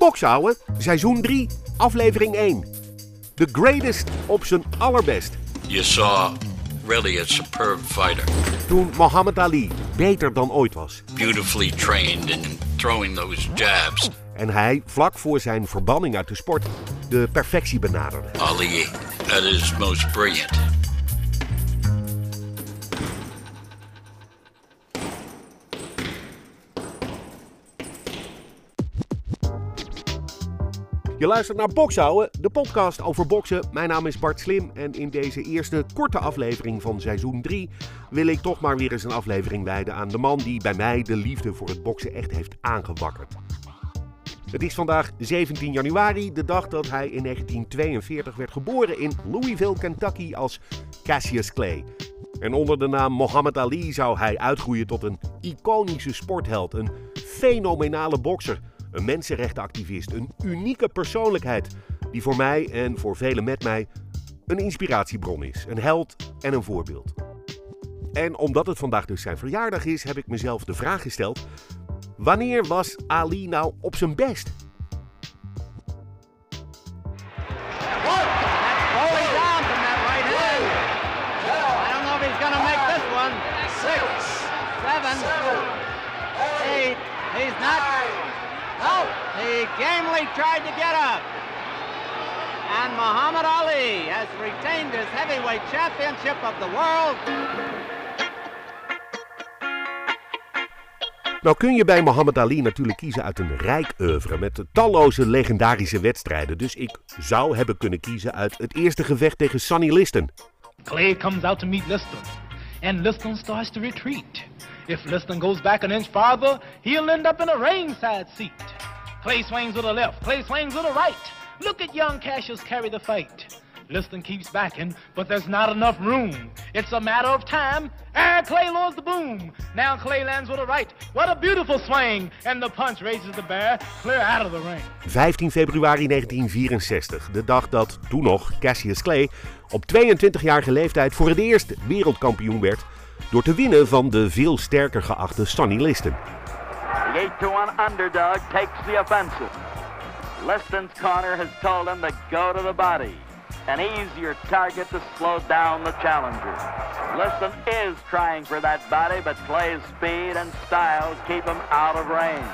Bokshouden, seizoen 3, aflevering 1. The greatest op zijn allerbest. You saw really a superb fighter. Toen Muhammad Ali beter dan ooit was. Beautifully trained in throwing those jabs. En hij, vlak voor zijn verbanning uit de sport, de perfectie benaderde. Ali at his most brilliant. Je luistert naar Bokshouden, de podcast over boksen. Mijn naam is Bart Slim en in deze eerste korte aflevering van seizoen 3 wil ik toch maar weer eens een aflevering wijden aan de man die bij mij de liefde voor het boksen echt heeft aangewakkerd. Het is vandaag 17 januari, de dag dat hij in 1942 werd geboren in Louisville, Kentucky als Cassius Clay. En onder de naam Muhammad Ali zou hij uitgroeien tot een iconische sportheld, een fenomenale bokser, een mensenrechtenactivist, een unieke persoonlijkheid die voor mij en voor velen met mij een inspiratiebron is, een held en een voorbeeld. En omdat het vandaag dus zijn verjaardag is, heb ik mezelf de vraag gesteld: wanneer was Ali nou op zijn best? Gamely tried to get up. And Muhammad Ali has retained his heavyweight championship of the world. Nou kun je bij Muhammad Ali natuurlijk kiezen uit een rijk oeuvre met talloze legendarische wedstrijden. Dus ik zou hebben kunnen kiezen uit het eerste gevecht tegen Sonny Liston. Clay comes out to meet Liston, and Liston starts to retreat. If Liston goes back an inch farther, he'll end up in a ringside seat. Clay swings with a left, Clay swings with a right. Look at young Cassius carry the fight. Liston keeps backing, but there's not enough room. It's a matter of time, and Clay lowers the boom. Now Clay lands with a right. What a beautiful swing! And the punch raises the bear clear out of the ring. 15 februari 1964, de dag dat toen nog Cassius Clay op 22-jarige leeftijd voor het eerst wereldkampioen werd door te winnen van de veel sterker geachte Sonny Liston. The 8 to 1 underdog takes the offensive. Liston's corner has told him to go to the body. An easier target to slow down the challenger. Liston is trying for that body, but Clay's speed and style keep him out of range.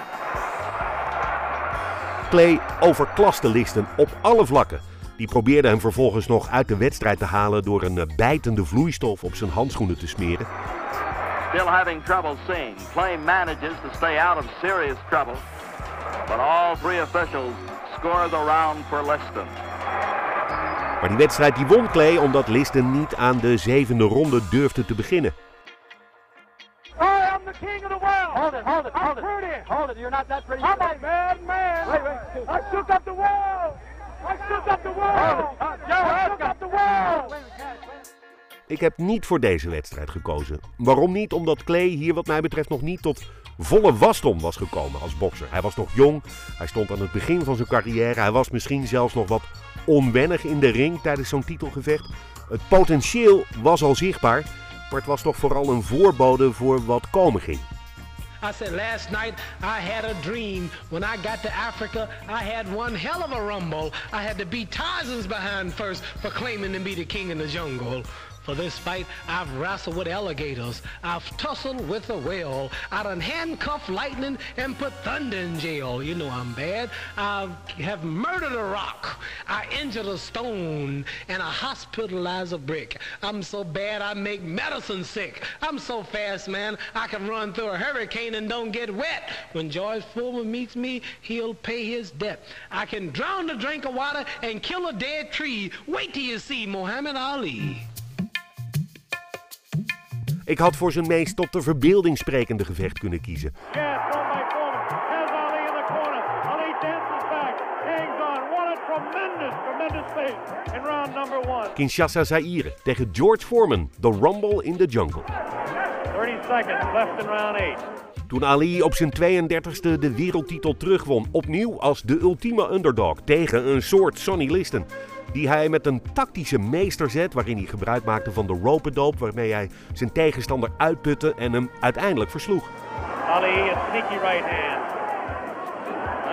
Clay overklaste Liston op alle vlakken. Die probeerde hem vervolgens nog uit de wedstrijd te halen door een bijtende vloeistof op zijn handschoenen te smeren. Still having trouble seeing, Clay manages to stay out of serious trouble, but all three officials score the round for Liston. Maar die wedstrijd die won Clay omdat Liston niet aan de zevende ronde durfde te beginnen. I am the king of the world. Hold it, hold it, hold it. Hold it, you're not that pretty. I'm a mad man. Wait, wait. I shook up the world. I shook up the world. I shook up the world. Ik heb niet voor deze wedstrijd gekozen. Waarom niet? Omdat Clay hier wat mij betreft nog niet tot volle wasdom was gekomen als bokser. Hij was nog jong, hij stond aan het begin van zijn carrière, hij was misschien zelfs nog wat onwennig in de ring tijdens zo'n titelgevecht. Het potentieel was al zichtbaar, maar het was toch vooral een voorbode voor wat komen ging. I said last night I had a dream. When I got to Africa, I had one hell of a rumble. I had to beat Tarzan's behind first for claiming to be the king in the jungle. For this fight, I've wrestled with alligators. I've tussled with a whale. I done handcuffed lightning and put thunder in jail. You know I'm bad. I have murdered a rock. I injured a stone. And I hospitalized a brick. I'm so bad I make medicine sick. I'm so fast, man, I can run through a hurricane and don't get wet. When George Foreman meets me, he'll pay his debt. I can drown a drink of water and kill a dead tree. Wait till you see Muhammad Ali. Ik had voor zijn meest tot de verbeelding sprekende gevecht kunnen kiezen. Kinshasa Zaire tegen George Foreman, The Rumble in the Jungle. 30 seconds left in round eight. Toen Ali op zijn 32e de wereldtitel terugwon, opnieuw als de ultieme underdog tegen een soort Sonny Liston. Die hij met een tactische meesterzet, waarin hij gebruik maakte van de rope-dope, waarmee hij zijn tegenstander uitputte en hem uiteindelijk versloeg. Ali, a sneaky right hand.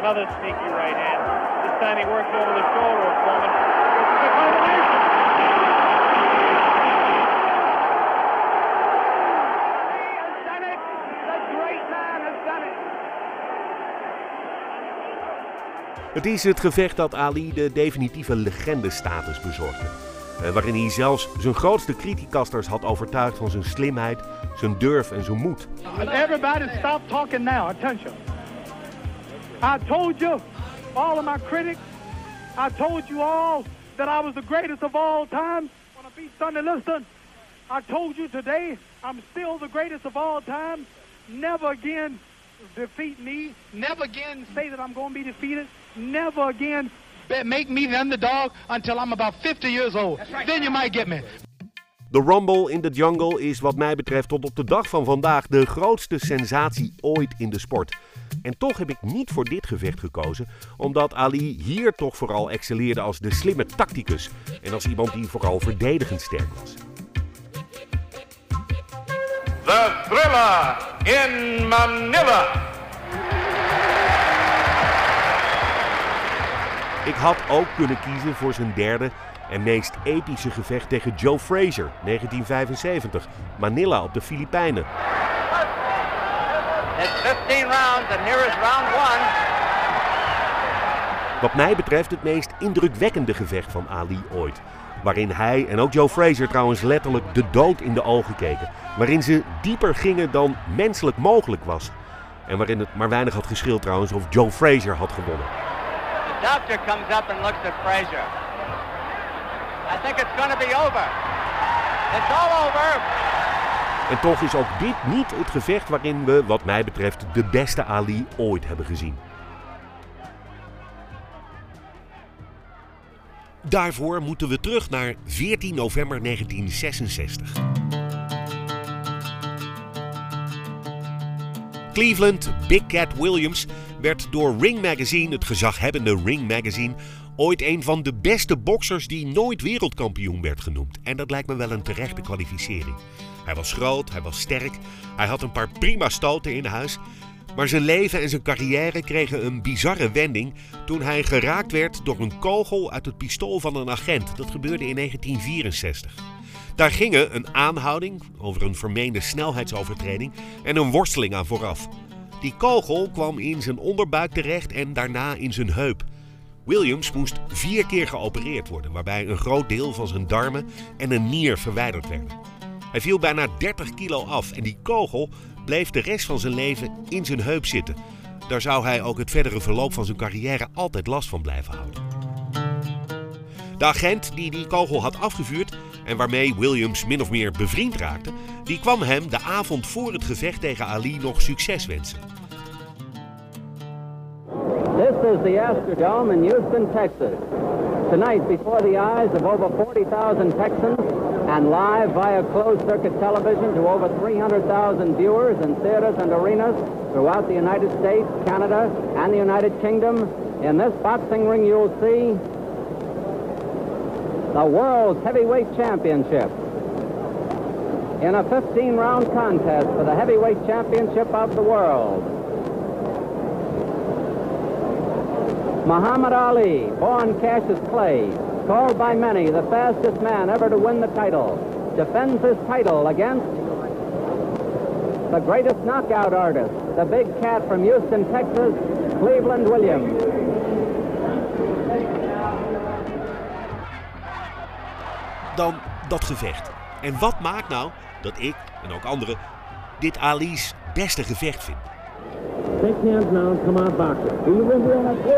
Another sneaky right hand. This time he works over the shoulder of Foreman. Is a combination. He has done it. The great man has done it. Het is het gevecht dat Ali de definitieve legendestatus bezorgde. Eh, waarin hij zelfs zijn grootste criticasters had overtuigd van zijn slimheid, zijn durf en zijn moed. Everybody stop talking now. Attention. I told you, all of my critics, I told you all that I was the greatest of all time when I beat Sonny Liston. I told you today I'm still the greatest of all time. Never again defeat me. Never again say that I'm going to be defeated. Never again Make me the underdog until I'm about 50 years old. Then you might get me. De Rumble in the Jungle is wat mij betreft tot op de dag van vandaag de grootste sensatie ooit in de sport. En toch heb ik niet voor dit gevecht gekozen, omdat Ali hier toch vooral excelleerde als de slimme tacticus en als iemand die vooral verdedigend sterk was. The Thriller in Manila. Ik had ook kunnen kiezen voor zijn derde en meest epische gevecht tegen Joe Frazier, 1975, Manila op de Filipijnen. It's 15 rounds, and here is round one. Wat mij betreft het meest indrukwekkende gevecht van Ali ooit. Waarin hij en ook Joe Frazier trouwens letterlijk de dood in de ogen keken. Waarin ze dieper gingen dan menselijk mogelijk was. En waarin het maar weinig had geschild trouwens of Joe Frazier had gewonnen. The doctor comes up and looks at Frazier. I think it's to be over. It's all over. En toch is ook dit niet het gevecht waarin we, wat mij betreft, de beste Ali ooit hebben gezien. Daarvoor moeten we terug naar 14 november 1966. Cleveland Big Cat Williams werd door Ring Magazine, het gezaghebbende Ring Magazine, ooit een van de beste boksers die nooit wereldkampioen werd genoemd. En dat lijkt me wel een terechte kwalificering. Hij was groot, hij was sterk, hij had een paar prima stoten in huis. Maar zijn leven en zijn carrière kregen een bizarre wending toen hij geraakt werd door een kogel uit het pistool van een agent. Dat gebeurde in 1964. Daar gingen een aanhouding over een vermeende snelheidsovertreding en een worsteling aan vooraf. Die kogel kwam in zijn onderbuik terecht en daarna in zijn heup. Williams moest vier keer geopereerd worden, waarbij een groot deel van zijn darmen en een nier verwijderd werden. Hij viel bijna 30 kilo af en die kogel bleef de rest van zijn leven in zijn heup zitten. Daar zou hij ook het verdere verloop van zijn carrière altijd last van blijven houden. De agent die die kogel had afgevuurd en waarmee Williams min of meer bevriend raakte, die kwam hem de avond voor het gevecht tegen Ali nog succes wensen. This is the Astrodome in Houston, Texas. Tonight, before the eyes of over 40,000 Texans and live via closed circuit television to over 300,000 viewers in theaters and arenas throughout the United States, Canada, and the United Kingdom, in this boxing ring you'll see the World's Heavyweight Championship. In a 15 round contest for the Heavyweight Championship of the world. Muhammad Ali, born Cassius Clay, called by many the fastest man ever to win the title, defends his title against the greatest knockout artist, the big cat from Houston, Texas, Cleveland Williams. Dan dat gevecht. En wat maakt nou dat ik en ook anderen dit Ali's beste gevecht vind? Shake hands now and come out boxing.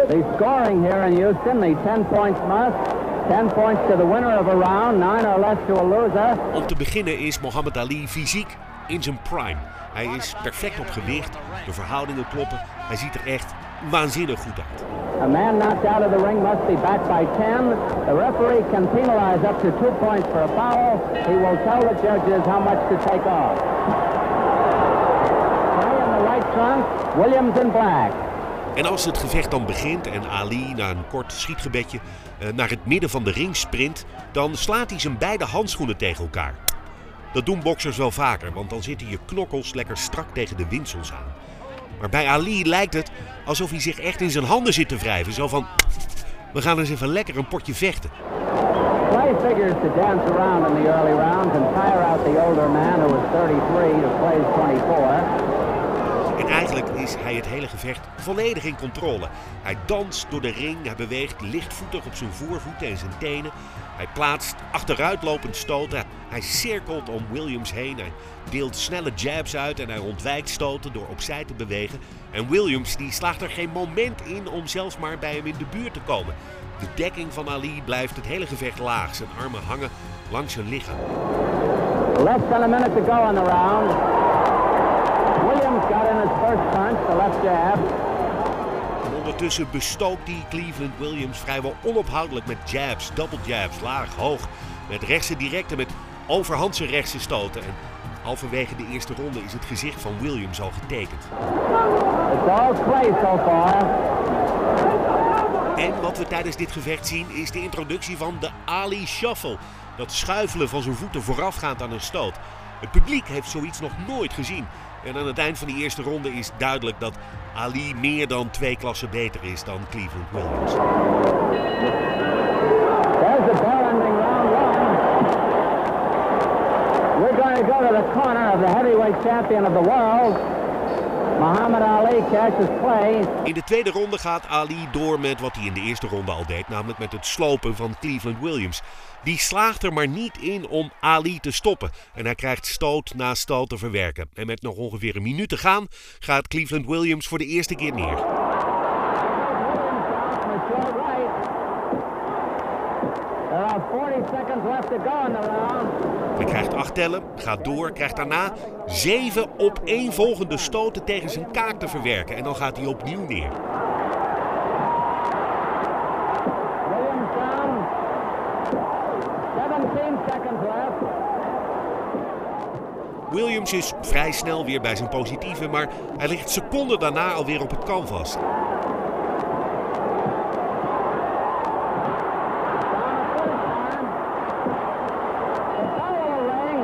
The scoring here in Houston, the 10 points must. 10 points to the winner of a round, 9 or less to a loser. Om te beginnen is Muhammad Ali fysiek in zijn prime. Hij is perfect op gewicht, de verhoudingen kloppen. Hij ziet er echt waanzinnig goed uit. A man knocked out of the ring must be back by 10. The referee can penalize up to two points for a foul. He will tell the judges how much to take off. In the right trunk, Williams in black. En als het gevecht dan begint en Ali na een kort schietgebedje eh, naar het midden van de ring sprint, dan slaat hij zijn beide handschoenen tegen elkaar. Dat doen boksers wel vaker, want dan zitten je knokkels lekker strak tegen de winsels aan. Maar bij Ali lijkt het alsof hij zich echt in zijn handen zit te wrijven. Zo van, we gaan eens even lekker een potje vechten. Clay figures to dance around in the early rounds and tire out the older man who is 33 to Clay's 24. En eigenlijk is hij het hele gevecht volledig in controle. Hij danst door de ring, hij beweegt lichtvoetig op zijn voorvoeten en zijn tenen. Hij plaatst achteruitlopend stoten, hij cirkelt om Williams heen. Hij deelt snelle jabs uit en hij ontwijkt stoten door opzij te bewegen. En Williams die slaagt er geen moment in om zelfs maar bij hem in de buurt te komen. De dekking van Ali blijft het hele gevecht laag. Zijn armen hangen langs zijn lichaam. Less than a minute to go in the round. Williams got in his first punch, the left jab. Ondertussen bestookt die Cleveland Williams vrijwel onophoudelijk met jabs, double jabs, laag, hoog. Met rechtse directe, met overhandse rechtse stoten. En halverwege de eerste ronde is het gezicht van Williams al getekend. It's all Clay so far. En wat we tijdens dit gevecht zien is de introductie van de Ali Shuffle. Dat schuifelen van zijn voeten voorafgaand aan een stoot. Het publiek heeft zoiets nog nooit gezien. En aan het eind van die eerste ronde is duidelijk dat Ali meer dan twee klassen beter is dan Cleveland Williams. The round one. We're going to go to the corner of the heavyweight champion of the world, Muhammad Ali Cassius Clay. In de tweede ronde gaat Ali door met wat hij in de eerste ronde al deed, namelijk met het slopen van Cleveland Williams. Die slaagt er maar niet in om Ali te stoppen. En hij krijgt stoot na stoot te verwerken. En met nog ongeveer een minuut te gaan, gaat Cleveland Williams voor de eerste keer neer. There are 40 seconds left to go in the round. Acht tellen, gaat door, krijgt daarna zeven opeenvolgende stoten tegen zijn kaak te verwerken. En dan gaat hij opnieuw neer. Williams down. 17 seconds left. Williams is vrij snel weer bij zijn positieve, maar hij ligt seconden daarna alweer op het canvas. Down a third time. The bell will ring.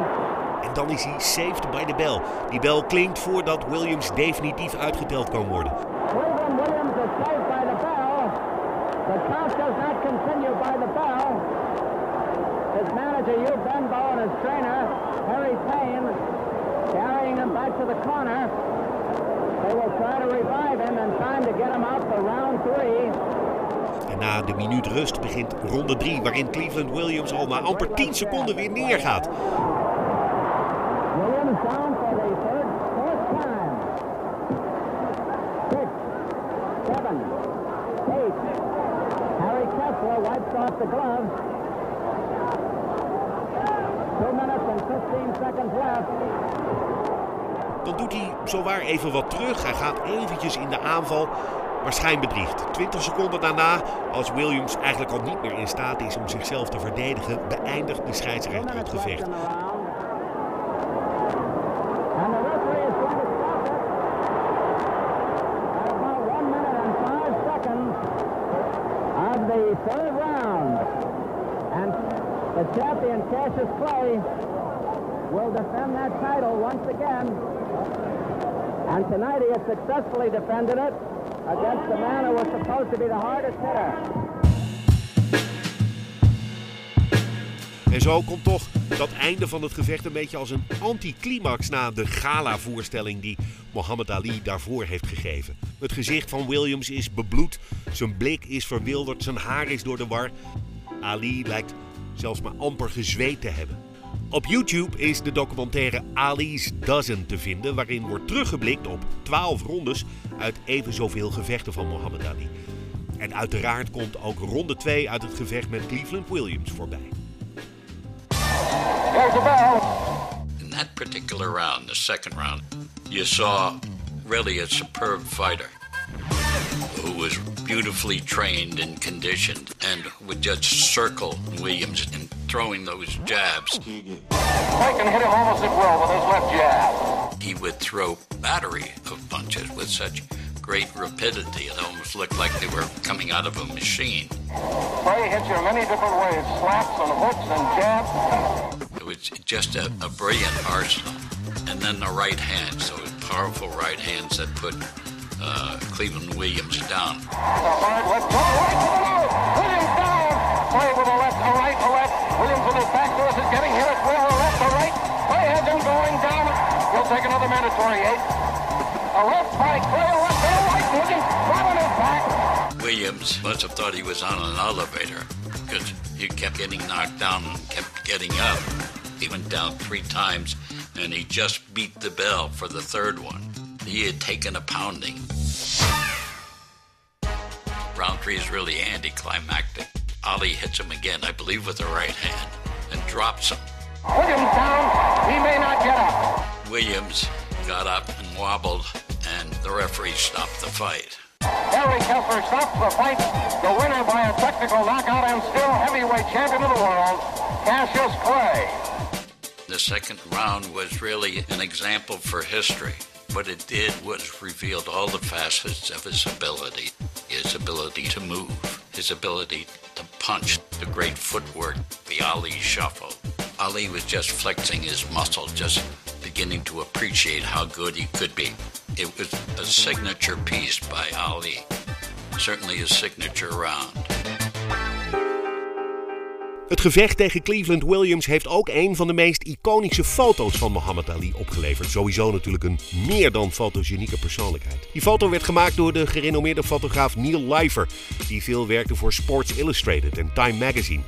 En dan is hij saved by the bell. Die bel klinkt voordat Williams definitief uitgeteld kan worden. Cleveland Williams is saved by the bell. The count does not continue by the bell. His manager, Hugh Benbow, and his trainer, Harry Payne, carrying him back to the corner. They will try to revive him in time to get him out for round three. En na de minuut rust begint ronde 3, waarin Cleveland Williams al na amper 10 seconden weer neergaat. Williams down for the third, fourth time. Six, seven, eight. Harry Kessler wipes off the gloves. Two minutes and 15 seconds left. Dan doet hij zowaar even wat terug. Hij gaat eventjes in de aanval, maar schijnbedriegt. 20 seconden daarna, als Williams eigenlijk al niet meer in staat is om zichzelf te verdedigen, beëindigt de scheidsrechter het gevecht. in the round. And the referee is going to stop it at about one minute and five seconds of the third round. And the champion, Cassius Clay, will defend that title once again. And tonight he has successfully defended it against the man who was supposed to be the hardest. En zo komt toch dat einde van het gevecht een beetje als een anticlimax na de gala-voorstelling die Muhammad Ali daarvoor heeft gegeven. Het gezicht van Williams is bebloed, zijn blik is verwilderd, zijn haar is door de war. Ali lijkt zelfs maar amper gezweet te hebben. Op YouTube is de documentaire Ali's Dozen te vinden, waarin wordt teruggeblikt op 12 rondes uit even zoveel gevechten van Muhammad Ali. En uiteraard komt ook ronde 2 uit het gevecht met Cleveland Williams voorbij. In that particular round, the second round, you saw really a superb fighter who was beautifully trained and conditioned and would just circle Williams and throwing those jabs. Hit him almost at will with his left jab. He would throw battery of punches with such great rapidity. It almost looked like they were coming out of a machine. Clay hits you in many different ways, slaps and hooks and jabs. It was just a, a brilliant arsenal. And then the right hand, so powerful right hands that put uh, Cleveland Williams down. Hard left, right, Williams down. Play with a left, a right, a left. Williams with his back to us is getting here at will. Left, a right. Play has him going down. He'll take another mandatory eight. A left right, play left, a right. Right on his back. Williams must have thought he was on an elevator because he kept getting knocked down and kept getting up. He went down three times and he just beat the bell for the third one. He had taken a pounding. Round three is really anticlimactic. Ali hits him again, I believe with the right hand, and drops him. Williams down. He may not get up. Williams got up and wobbled, and the referee stopped the fight. Harry Kessler stops the fight. The winner by a technical knockout and still heavyweight champion of the world, Cassius Clay. The second round was really an example for history. What it did was revealed all the facets of his ability. His ability to move, his ability to punch, the great footwork, the Ali shuffle. Ali was just flexing his muscle, just beginning to appreciate how good he could be. It was a signature piece by Ali. Certainly a signature round. Het gevecht tegen Cleveland Williams heeft ook een van de meest iconische foto's van Muhammad Ali opgeleverd. Sowieso natuurlijk een meer dan fotogenieke persoonlijkheid. Die foto werd gemaakt door de gerenommeerde fotograaf Neil Leifer, die veel werkte voor Sports Illustrated en Time Magazine.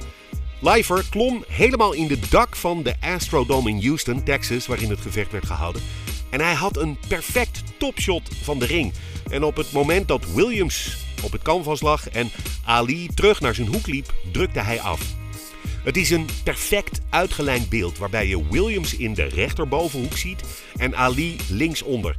Leifer klom helemaal in de dak van de Astrodome in Houston, Texas, waarin het gevecht werd gehouden. En hij had een perfect topshot van de ring. En op het moment dat Williams op het canvas lag en Ali terug naar zijn hoek liep, drukte hij af. Het is een perfect uitgelijnd beeld waarbij je Williams in de rechterbovenhoek ziet en Ali linksonder.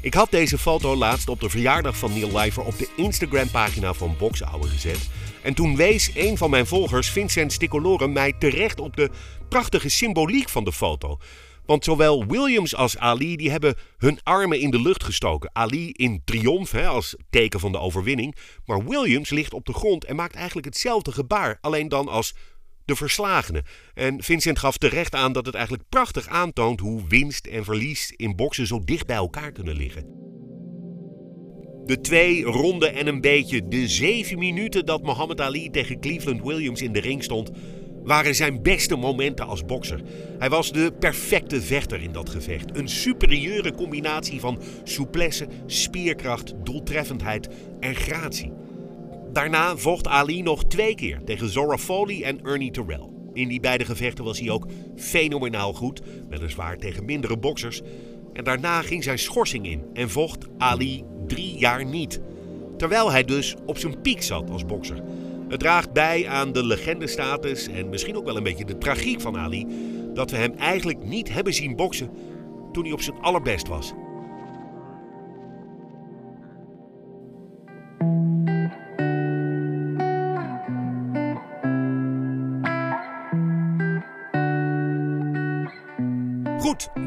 Ik had deze foto laatst op de verjaardag van Neil Leifer op de Instagram-pagina van Boxouwe gezet. En toen wees een van mijn volgers, Vincent Sticolorum, mij terecht op de prachtige symboliek van de foto. Want zowel Williams als Ali die hebben hun armen in de lucht gestoken. Ali in triomf hè, als teken van de overwinning. Maar Williams ligt op de grond en maakt eigenlijk hetzelfde gebaar, alleen dan als de verslagene. En Vincent gaf terecht aan dat het eigenlijk prachtig aantoont hoe winst en verlies in boksen zo dicht bij elkaar kunnen liggen. De twee ronden en een beetje de zeven minuten dat Muhammad Ali tegen Cleveland Williams in de ring stond, waren zijn beste momenten als bokser. Hij was de perfecte vechter in dat gevecht. Een superieure combinatie van souplesse, spierkracht, doeltreffendheid en gratie. Daarna vocht Ali nog twee keer tegen Zora Foley en Ernie Terrell. In die beide gevechten was hij ook fenomenaal goed, weliswaar tegen mindere boksers. En daarna ging zijn schorsing in en vocht Ali drie jaar niet. Terwijl hij dus op zijn piek zat als bokser. Het draagt bij aan de legendestatus en misschien ook wel een beetje de tragiek van Ali dat we hem eigenlijk niet hebben zien boksen toen hij op zijn allerbest was.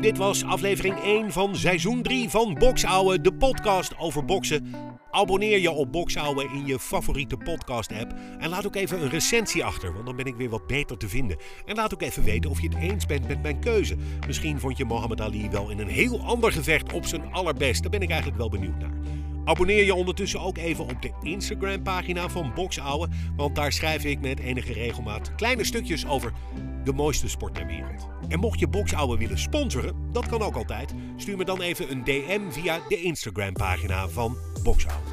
Dit was aflevering 1 van seizoen 3 van Boxouwe, de podcast over boksen. Abonneer je op Boxouwe in je favoriete podcast-app. En laat ook even een recensie achter, want dan ben ik weer wat beter te vinden. En laat ook even weten of je het eens bent met mijn keuze. Misschien vond je Mohammed Ali wel in een heel ander gevecht op zijn allerbest. Daar ben ik eigenlijk wel benieuwd naar. Abonneer je ondertussen ook even op de Instagram-pagina van Boxouwe, want daar schrijf ik met enige regelmaat kleine stukjes over de mooiste sport ter wereld. En mocht je Boxouwe willen sponsoren, dat kan ook altijd, stuur me dan even een DM via de Instagram-pagina van Boxouwe.